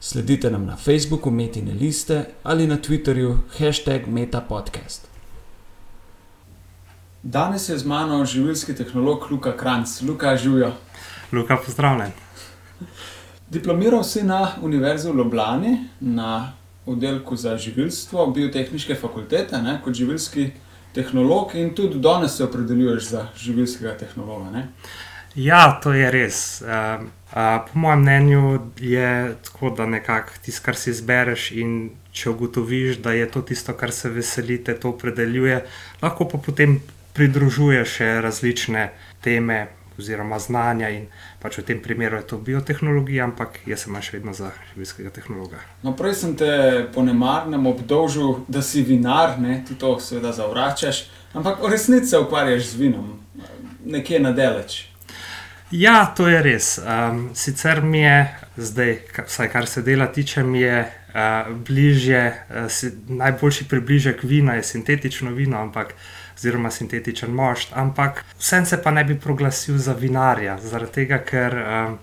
Sledite nam na Facebooku Metine liste ali na Twitterju hashtag MetaPodcast. Danes je z mano živilski tehnolog Luka Kranc. Luka, živijo. Luka, pozdravljen. Diplomiral si na Univerzi v Ljubljani na oddelku za živilstvo Biotehnične fakultete ne, kot živilski tehnolog in tudi danes se opredeljuješ za živilskega tehnologa. Ne? Ja, to je res. Uh, uh, po mojem mnenju je tako, da nekako tisto, kar si izbereš, in če ugotoviš, da je to tisto, kar se veselite, to opredeljuje, lahko pa potem pridružuješ še različne teme. Oziroma, znanja in pač v tem primeru je to biotehnologija, ampak jaz sem še vedno za živilskega tehnologa. No, prej sem te po nemarnem obdolžil, da si vinar, ne? ti to seveda zavračaš, ampak v resnici se ukvarjaš z vinom, nekje na daleč. Ja, to je res. Um, sicer mi je, zdaj, vsaj kar se dela tiče, mi je uh, bližje, uh, si, najboljši približek vina je sintetično vino, ampak, oziroma sintetičen mošt. Ampak vsem se pa ne bi proglasil za vinarja, zaradi tega, ker. Um,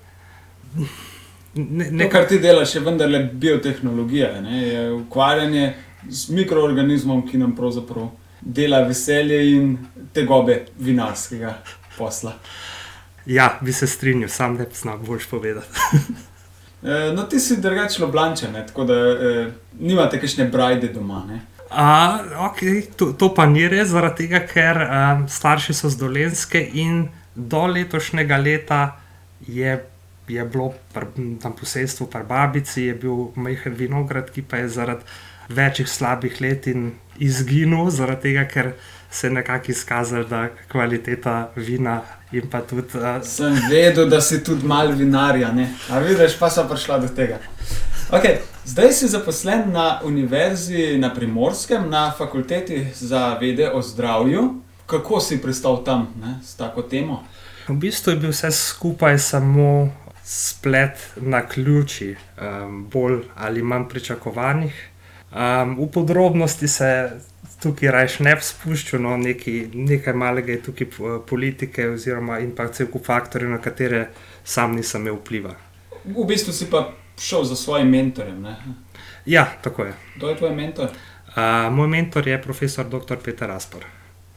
Ne, ne, kar ti delaš, je vendarle biotehnologija, ne? je ukvarjanje z mikroorganizmom, ki nam pravzaprav dela veselje in tegobe vinarskega posla. Ja, bi se strinjal, sam ne znam boljš povedati. e, no, ti si drugačen oblančen, tako da e, nimate kakšne brajde doma. Ne? A, okay, to, to pa ni res, zaradi tega, ker um, starši so z dolenske in do letošnjega leta je, je bilo na posestvu pri babici, je bil majhen vinograd, ki pa je zaradi večjih slabih let in izginil, zaradi tega, ker se je nekako izkazalo, da kvaliteta vina in pa tudi. Uh, Sem vedel, da si tudi mal vinarja, ne? a vidiš, pa so prišla do tega. Okay. Zdaj si zaposlen na univerzi na Primorskem, na fakulteti za vede o zdravju. Kako si pristal tam ne, s tako temo? V bistvu je bil vse skupaj samo splet na ključi, um, bolj ali manj pričakovanih. Um, v podrobnosti se tukaj rajš ne spuščal, no, nekaj, nekaj malega je tukaj politike, oziroma in pa cel kup faktorjev, na katere sam nisem imel vpliva. V bistvu si pa šel za svojim mentorjem. Ne? Ja, tako je. Kdo je tvoj mentor? Uh, moj mentor je profesor dr. Peter Aspor.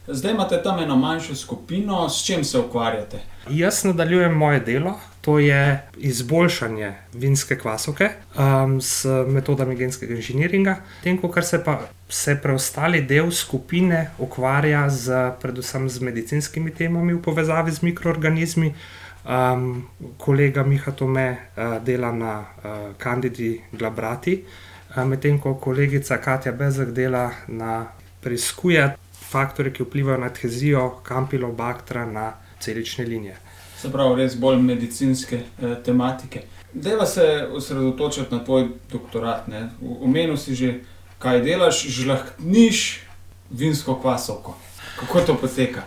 Zdaj imate tam eno manjšo skupino, s čim se ukvarjate? Jaz nadaljujem moje delo, to je izboljšanje vinske kvasovke um, s metodami genskega inženiringa, tem, kar se pa se preostali del skupine ukvarja z, predvsem z medicinskimi temami v povezavi z mikroorganizmi. Um, kolega Miha Tome uh, dela na uh, Candidi Glabrati, uh, medtem ko kolegica Katja Bezek dela na preizkuje faktorje, ki vplivajo na adhezijo kampilobaktra na celične linije. Se pravi, res bolj medicinske eh, tematike. Deva se osredotočiti na tvoj doktorat. Umenil si že, kaj delaš, žlahtniš vinsko kvasovko. Kako to poteka?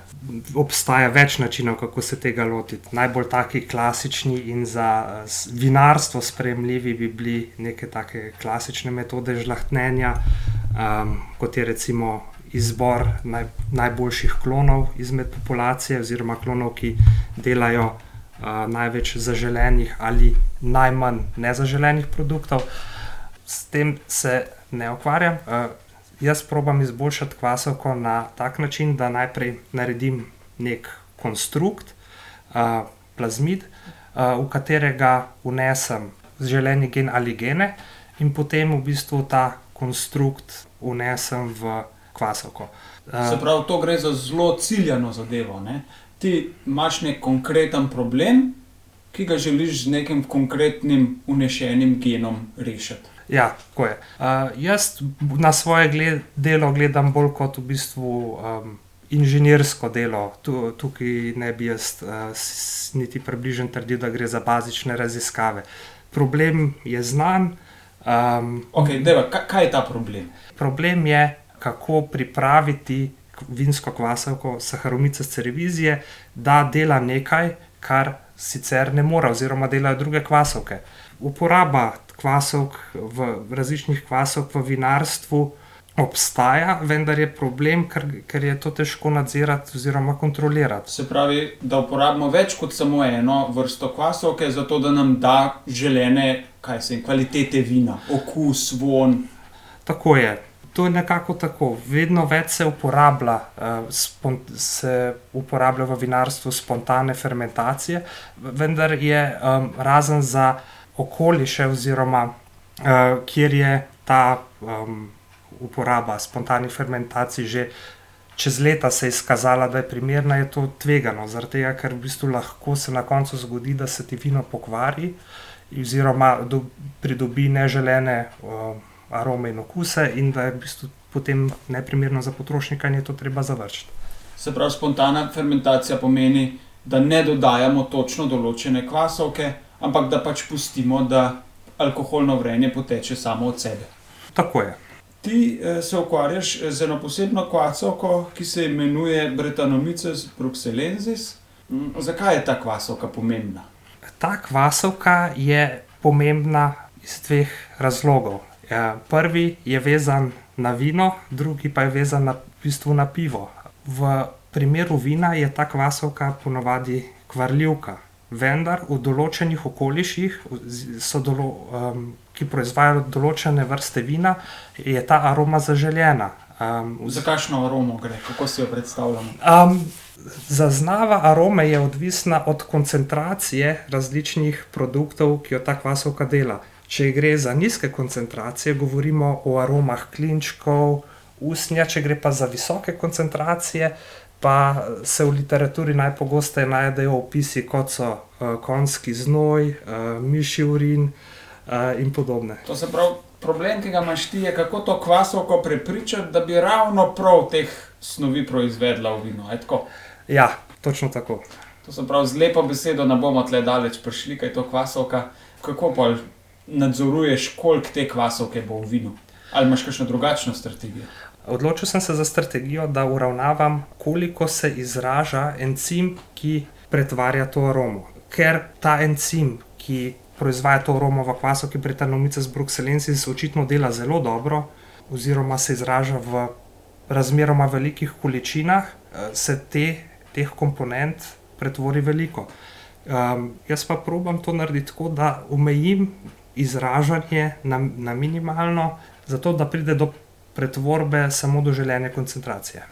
Obstaja več načinov, kako se tega lotiti. Najbolj taki klasični in za vinarstvo sprejemljivi bi bili neke take klasične metode žlahtnenja, um, kot je recimo izbor naj, najboljših klonov izmed populacije, oziroma klonov, ki delajo uh, največ zaželenih ali najmanj nezaželenih produktov. S tem se ne ukvarjam. Uh, jaz probujem izboljšati kvasovko na tak način, da najprej naredim nek konstrukt, uh, plazmid, uh, v katerega unesem želeni gen ali gene, in potem v bistvu ta konstrukt unesem v kvasovko. Se pravi, to gre za zelo ciljano zadevo. Ne? Ti imaš nek konkreten problem, ki ga želiš z nekim konkretnim unešenim genom rešiti. Ja, tako je. Uh, jaz na svoje gled, delo gledam bolj kot v bistvu um, inženirsko delo. Tu, tukaj ne bi jaz uh, niti približen trdil, da gre za bazične raziskave. Problem je znan. Um, okay, deva, kaj je ta problem? Problem je kako pripraviti vinsko kvasovko Saharomice cerevizije, da dela nekaj, kar sicer ne more, oziroma delajo druge kvasovke. Uporaba kvasovk v različnih kvasovk v vinarstvu obstaja, vendar je problem, ker, ker je to težko nadzirati oziroma kontrolirati. Se pravi, da uporabimo več kot samo eno vrsto kvasovke, zato da nam da želene, kaj se jim, kvalitete vina, okus, von. Tako je. To je nekako tako. Vedno več se uporablja, uh, spon, se uporablja v vinarstvu spontane fermentacije, vendar je um, razen za okoliše, oziroma uh, kjer je ta um, uporaba spontanih fermentacij že čez leta se izkazala, da je primerna, je to tvegano. Zaradi tega, ker v bistvu lahko se na koncu zgodi, da se ti vino pokvari, oziroma do, pridobi neželene. Uh, arome in okuse, in da je v bistvu potem neprimerno za potrošnika, in je to treba zavrčiti. Se pravi, spontana fermentacija pomeni, da ne dodajamo točno določene kvasovke, ampak da pač pustimo, da alkoholno vrenje poteče samo od sebe. Tako je. Ti se ukvarjaš z eno posebno kvasovko, ki se imenuje Bretanomyces bruxellensis. Zakaj je ta kvasovka pomembna? Ta kvasovka je pomembna iz dveh razlogov. Ja, prvi je vezan na vino, drugi pa je vezan na, v bistvu na pivo. V primeru vina je ta kvasovka ponavadi kvarljivka, vendar v določenih okoliših, dolo, um, ki proizvajajo določene vrste vina, je ta aroma zaželena. Um, Za kakšno aromo gre, kako si jo predstavljamo? Um, zaznava arome je odvisna od koncentracije različnih produktov, ki jo ta kvasovka dela. Če gre za nizke koncentracije, govorimo o aromah klinčkov, usnja, če gre pa za visoke koncentracije, pa se v literaturi najpogosteje najdejo opisi, kot so uh, konjski znoj, uh, mišji urin uh, in podobne. To se pravi, problem, ki ga imaš ti, je kako to kvasovko prepričati, da bi ravno prav teh snovi proizvedla v vino. Ja, točno tako. To se pravi, z lepo besedo ne bomo tle daleč prišli, kaj je to kvasovka. Kako pa nadzoruješ, koliko te kvasovke bo v vinu? Ali imaš kakšno drugačno strategijo? Odločil sem se za strategijo, da uravnavam, koliko se izraža encim, ki pretvarja to aromo. Ker ta encim, ki proizvaja to aromo v kvasovki Bretanomyces bruxellensis, očitno dela zelo dobro, oziroma se izraža v razmeroma velikih količinah, se te, teh komponent pretvori veliko. Um, jaz pa probujem to narediti tako, da omejim izražanje na, na minimalno, zato da pride do pretvorbe samo do želene koncentracije.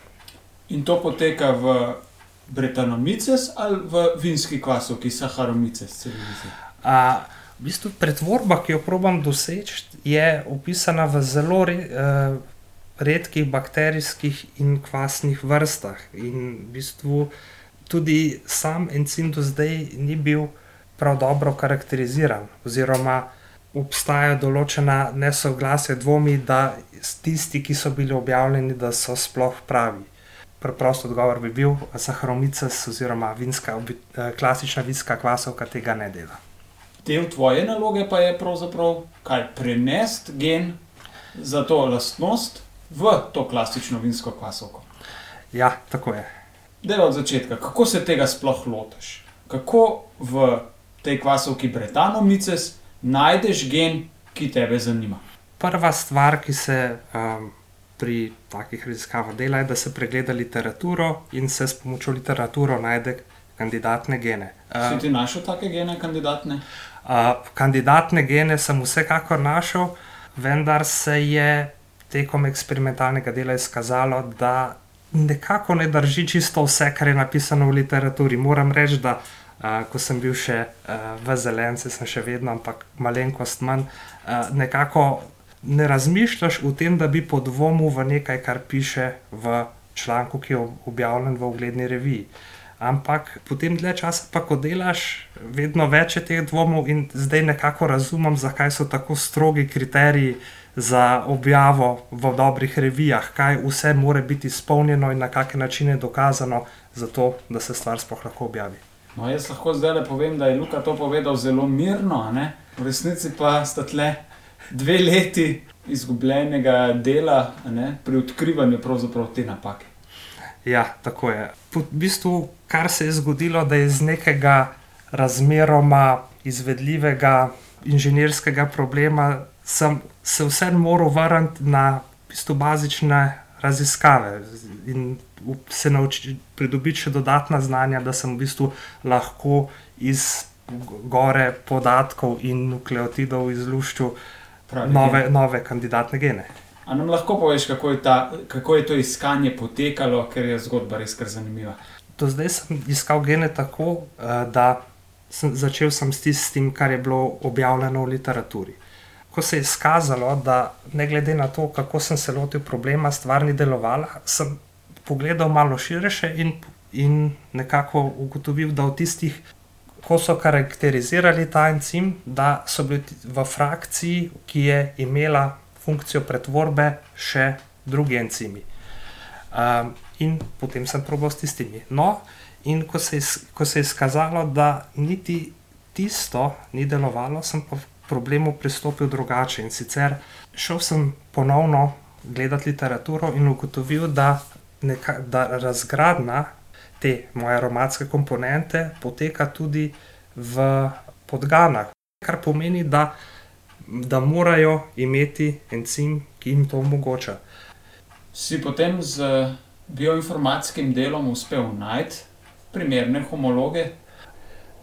In to poteka v Bretanomyces ali v vinski kvasovki Saharomyces cerevisijo? V bistvu pretvorba, ki jo probujem doseči, je opisana v zelo re, uh, redkih bakterijskih in kvasnih vrstah. In v bistvu tudi sam encim do zdaj ni bil prav dobro karakteriziran, oziroma obstajajo določena nesoglasja, dvomi, da tisti, ki so bili objavljeni, da so sploh pravi. Preprost odgovor bi bil, da Saharomyces oziroma vinska, klasična vinska kvasovka tega ne dela. Del tvoje naloge pa je pravzaprav kaj prenesti gen za to lastnost v to klasično vinsko kvasovko. Ja, tako je. Dej od začetka, kako se tega sploh lotiš? Kako v tej kvasovki Bretanomyces najdeš gen, ki te zanima? Prva stvar, ki se um, pri takih raziskavah dela, je, da se pregleda literaturo in se s pomočjo literature najde kandidatne gene. Uh, si ti našel take gene, kandidatne? Uh, kandidatne gene sem vsekakor našel, vendar se je tekom eksperimentalnega dela izkazalo, da nekako ne drži čisto vse, kar je napisano v literaturi. Moram reči, da Ko sem bil še uh, v zelence, sem še vedno, ampak malenkost manj. Uh, nekako ne razmišljaš o tem, da bi podvomil v nekaj, kar piše v članku, ki je objavljen v ugledni reviji. Ampak potem dlje časa, pa ko delaš, vedno več je teh dvomov, in zdaj nekako razumem, zakaj so tako strogi kriteriji za objavo v dobrih revijah, kaj vse mora biti izpolnjeno in na kakšne načine dokazano, zato da se stvar sploh lahko objavi. No, jaz lahko zdaj le povem, da je Luka to povedal zelo mirno, v resnici pa sta tle dve leti izgubljenega dela ne, pri odkrivanju te napake. Ja, tako je. V bistvu, kar se je zgodilo, da je iz nekega razmeroma izvedljivega inženirskega problema, sem se vseeno moral vrniti na v bistvu, bazične raziskave in se naučiti pridobiti še dodatna znanja, da sem v bistvu lahko iz gore podatkov in nukleotidov izluščil nove, nove kandidatne gene. A nam lahko poveš, kako je, ta, kako je to iskanje potekalo, ker je zgodba res kar zanimiva? Do zdaj sem iskal gene tako, eh, da sem začel sem s tistim, kar je bilo objavljeno v literaturi. Ko se je izkazalo, da ne glede na to, kako sem se lotil problema, stvar ni delovala, sem pogledal malo širše in, in nekako ugotovil, da v tistih, ko so karakterizirali ta encim, da so bili v frakciji, ki je imela funkcijo pretvorbe, še drugi encimi. Um, in potem sem probal s tistimi. No, in ko se, je, ko se je izkazalo, da niti tisto ni delovalo, sem pa problemu pristopil drugače. In sicer šel sem ponovno gledati literaturo in ugotovil, da neka, da razgradnja te moje aromatske komponente poteka tudi v podganah, kar pomeni, da, da morajo imeti encim, ki jim to omogoča. Si potem z bioinformatskim delom uspel najti primerne homologe?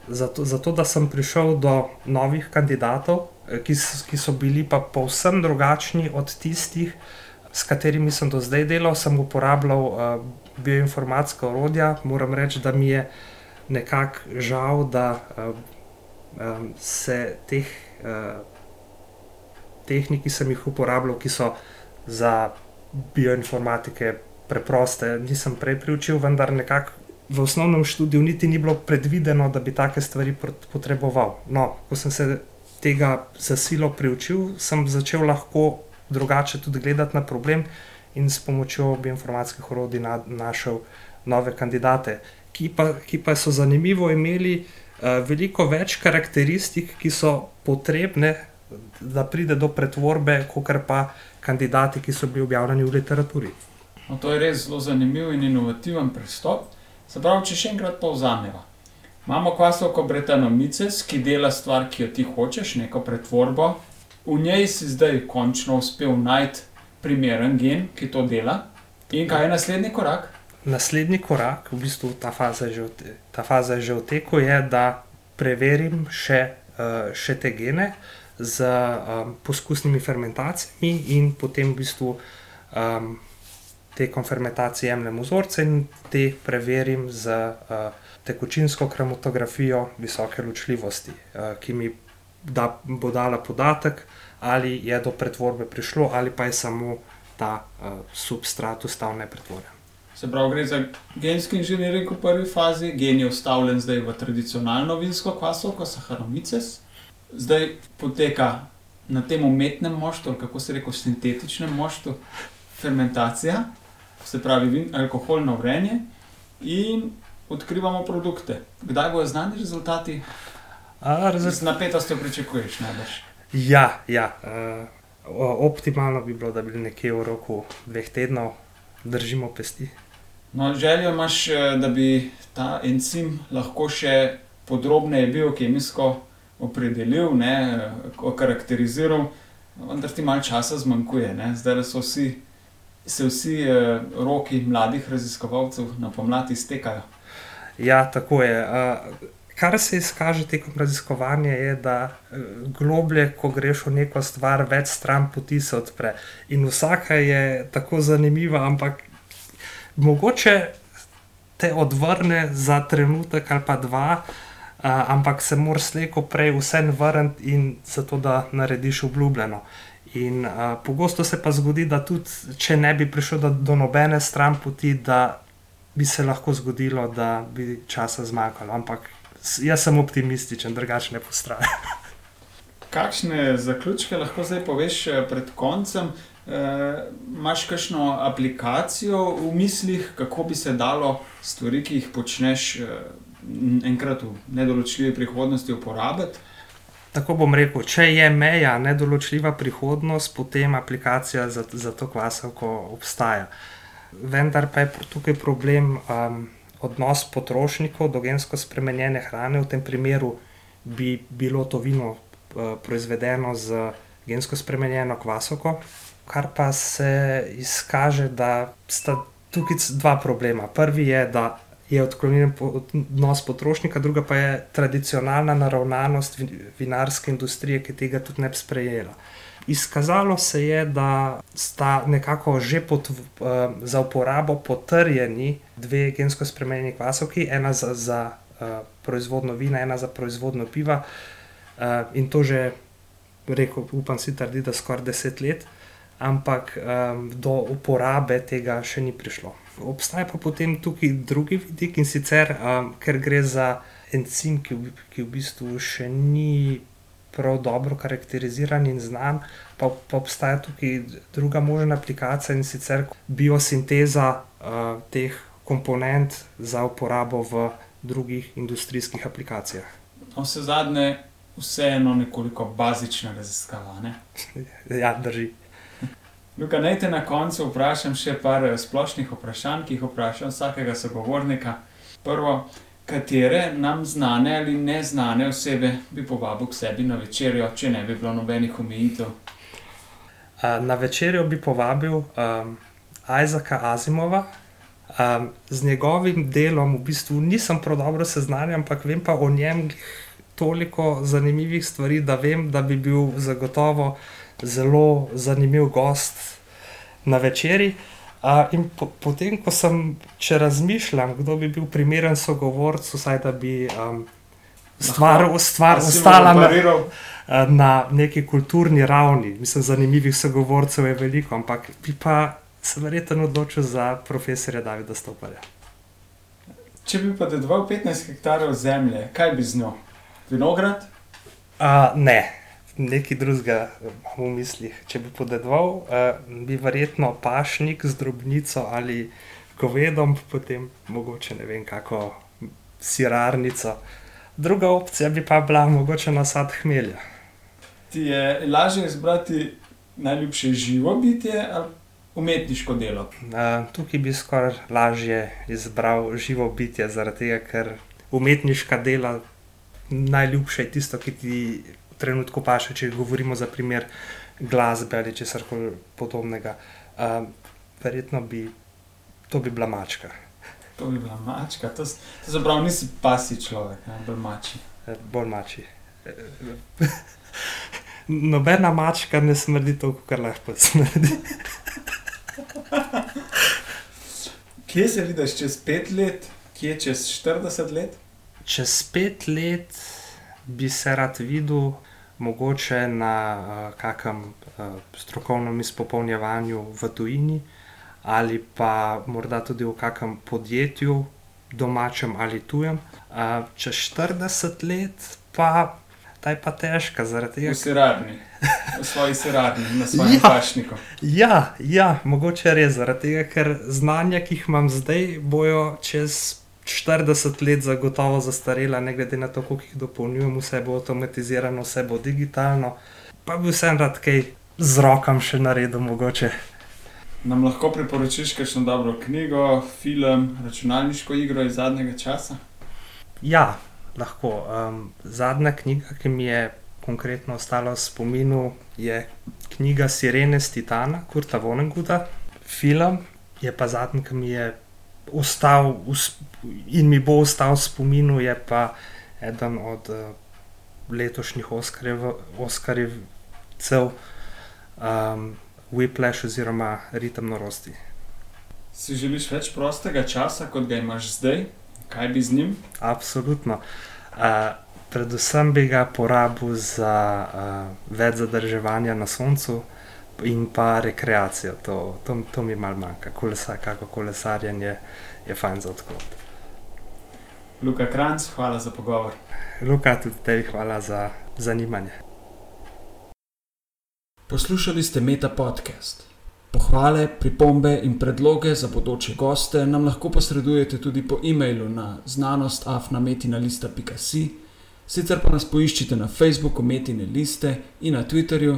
Zato, zato, da sem prišel do novih kandidatov, ki, ki so bili pa povsem drugačni od tistih, s katerimi sem do zdaj delal, sem uporabljal uh, bioinformatska orodja. Moram reči, da mi je nekako žal, da uh, um, se teh uh, tehnik, ki sem jih uporabljal, ki so za bioinformatike preproste, nisem prej priučil, vendar nekako. V osnovnem študiju niti ni bilo predvideno, da bi take stvari potreboval. No, ko sem se tega za silo priučil, sem začel lahko drugače tudi gledati na problem in s pomočjo bioinformatskih orodij na, našel nove kandidate, ki pa, ki pa so zanimivo imeli uh, veliko več karakteristik, ki so potrebne, da pride do pretvorbe, kot pa kandidati, ki so bili objavljeni v literaturi. No, to je res zelo zanimiv in inovativen pristop. Se pravi, če še enkrat povzamemo. Imamo kvasovko bretanomices, ki dela stvar, ki jo ti hočeš, neko pretvorbo, v njej si zdaj končno uspel najti primeren gen, ki to dela. In kaj je naslednji korak? Naslednji korak, v bistvu ta faza je že, ta faza je že v teku, je, da preverim še, uh, še te gene z um, poskusnimi fermentacijami, in potem v bistvu um, tekom fermentacije jemljem vzorce in te preverim z uh, tekočinsko kromatografijo visoke ločljivosti, uh, ki mi da bo dala podatek, ali je do pretvorbe prišlo, ali pa je samo ta uh, substrat ostal nepretvoren. Se pravi, gre za genski inženiring v prvi fazi, gen je ustavljen zdaj v tradicionalno vinsko kvasovko, saharomices, zdaj poteka na tem umetnem moštvu, kako se reče, sintetičnem moštvu, fermentacija, se pravi, vin, alkoholno vrenje in odkrivamo produkte. Kdaj bodo znani rezultati? Z napetostjo pričakuješ najbrž. Ja, ja. Uh, optimalno bi bilo, da bi nekje v roku dveh tednov držimo pesti. No, željo imaš, eh, da bi ta encim lahko še podrobneje biokemijsko opredelil, ne, okarakteriziral, vendar ti malo časa zmanjkuje. Ne. Zdaj so vsi, se vsi eh, roki mladih raziskovalcev na pomlad iztekajo. Ja, tako je. Uh, Kar se izkaže tekom raziskovanja, je, da eh, globlje, ko greš v neko stvar, več stran poti se odpre. In vsaka je tako zanimiva, ampak mogoče te odvrne za trenutek ali pa dva, uh, ampak se moraš slejko prej vsem vrniti in zato, da narediš obljubljeno. In uh, pogosto se pa zgodi, da tudi če ne bi prišel do, do nobene stran poti, da bi se lahko zgodilo, da bi časa zmanjkalo. Ampak jaz sem optimističen, drugače ne postrajam. Kakšne zaključke lahko zdaj poveš eh, pred koncem? E, Máš kakšno aplikacijo v mislih, kako bi se dalo stvari, ki jih počneš, eh, enkrat v nedoločljivi prihodnosti uporabiti? Tako bom rekel, če je meja nedoločljiva prihodnost, potem aplikacija za, za to kvasovko obstaja. Vendar pa je tukaj problem um, odnos potrošnikov do gensko spremenjene hrane. V tem primeru bi bilo to vino uh, proizvedeno z gensko spremenjeno kvasovko, kar pa se izkaže, da sta tukaj dva problema. Prvi je, da je odklonjen odnos potrošnika, druga pa je tradicionalna naravnanost vinarske industrije, ki tega tudi ne bi sprejela. Izkazalo se je, da sta nekako že pot, uh, za uporabo potrjeni dve gensko spremenjeni kvasovki, ena za, za uh, proizvodno vina, ena za proizvodno piva, uh, in to že, rekel, upam si trditi, da skoraj deset let, ampak um, do uporabe tega še ni prišlo obstaja pa potem tukaj drugi vidik in sicer, ker gre za encim, ki v, ki v bistvu še ni prav dobro karakteriziran in znan, pa, pa obstaja tukaj druga možna aplikacija in sicer biosinteza uh, teh komponent za uporabo v drugih industrijskih aplikacijah. Vse zadnje, vseeno nekoliko bazična raziskava. Ne? ja, drži. Luka, naj te na koncu vprašam še par eh, splošnih vprašanj, ki jih vprašam vsakega sogovornika. Prvo, katere nam znane ali neznane osebe bi povabil k sebi na večerjo, če ne bi bilo nobenih omejitev? Na večerjo bi povabil um, Isaaca Azimova. Um, z njegovim delom v bistvu nisem prav dobro seznanjen, ampak vem pa o njem toliko zanimivih stvari, da vem, da bi bil zagotovo zelo zanimiv gost na večerji. Uh, in po, potem, ko sem če razmišljal, kdo bi bil primeren sogovorec, vsaj da bi um, stvar, stvar ostala na, na neki kulturni ravni. Mislim, zanimivih sogovorcev je veliko, ampak bi pa se verjetno odločil za profesorja Davida Stoparja. Če bi pa dedoval 15 hektarjev zemlje, kaj bi z njo? Vinograd? Uh, ne nekaj drugega v mislih. Če bi podedoval, uh, bi verjetno pašnik z drobnico ali govedom, potem mogoče ne vem, kako sirarnico. Druga opcija bi pa bila mogoče nasad hmelja. Ti je lažje izbrati najljubše živo bitje ali umetniško delo? Uh, tukaj bi skoraj lažje izbral živo bitje, zaradi tega, ker umetniška dela najljubše je tisto, ki ti trenutku pa še, če govorimo za primer glasbe ali česar koli podobnega. Uh, verjetno bi to bi bila mačka. To bi bila mačka, to, to se pravi, nisi pasi človek, ne bolj mači. E, bolj mači. E, nobena mačka ne smrdi toliko, kar lahko smrdi. Kje se vidiš čez pet let, kje čez 40 let? Čez pet let bi se rad videl, mogoče na uh, kakem uh, strokovnem izpopolnjevanju v tujini, ali pa morda tudi v kakem podjetju, domačem ali tujem. Uh, čez 40 let pa. Ta je pa težka, zaradi tega, ker si radni, v svoji sirarni, na svojem ja, pašniku. Ja, ja, mogoče res, zaradi tega, ker znanja, ki jih imam zdaj, bojo čez 40 let zagotovo zastarela, ne glede na to, kako jih dopolnjujemo, vse bo avtomatizirano, vse bo digitalno. Pa bi vsem rad kaj z rokam še naredil, mogoče. Nam lahko priporočiš kakšno dobro knjigo, film, računalniško igro iz zadnjega časa? Ja, lahko. Um, zadnja knjiga, ki mi je konkretno ostala v spominu, je knjiga Sirene z Titana, Kurta Vonneguta. Film je pa zadnji, ki mi je ostal in mi bo ostal v spominu, je pa eden od uh, letošnjih Oskarjev, cel um, Whiplash oziroma Ritem norosti. Si želiš več prostega časa, kot ga imaš zdaj? Kaj bi z njim? Absolutno. Uh, predvsem bi ga porabil za uh, več zadrževanja na soncu, in pa rekreacijo, to, to, to mi malo manjka, kolesar, kako kolesarjenje je fajn za odklop. Luka Kranc, hvala za pogovor. Luka, tudi tebi hvala za zanimanje. Poslušali ste Meta podcast. Pohvale, pripombe in predloge za bodoče goste nam lahko posredujete tudi po e-mailu na znanostafnametina.com Sicer pa nas poiščite na Facebooku, Metine liste in na Twitterju,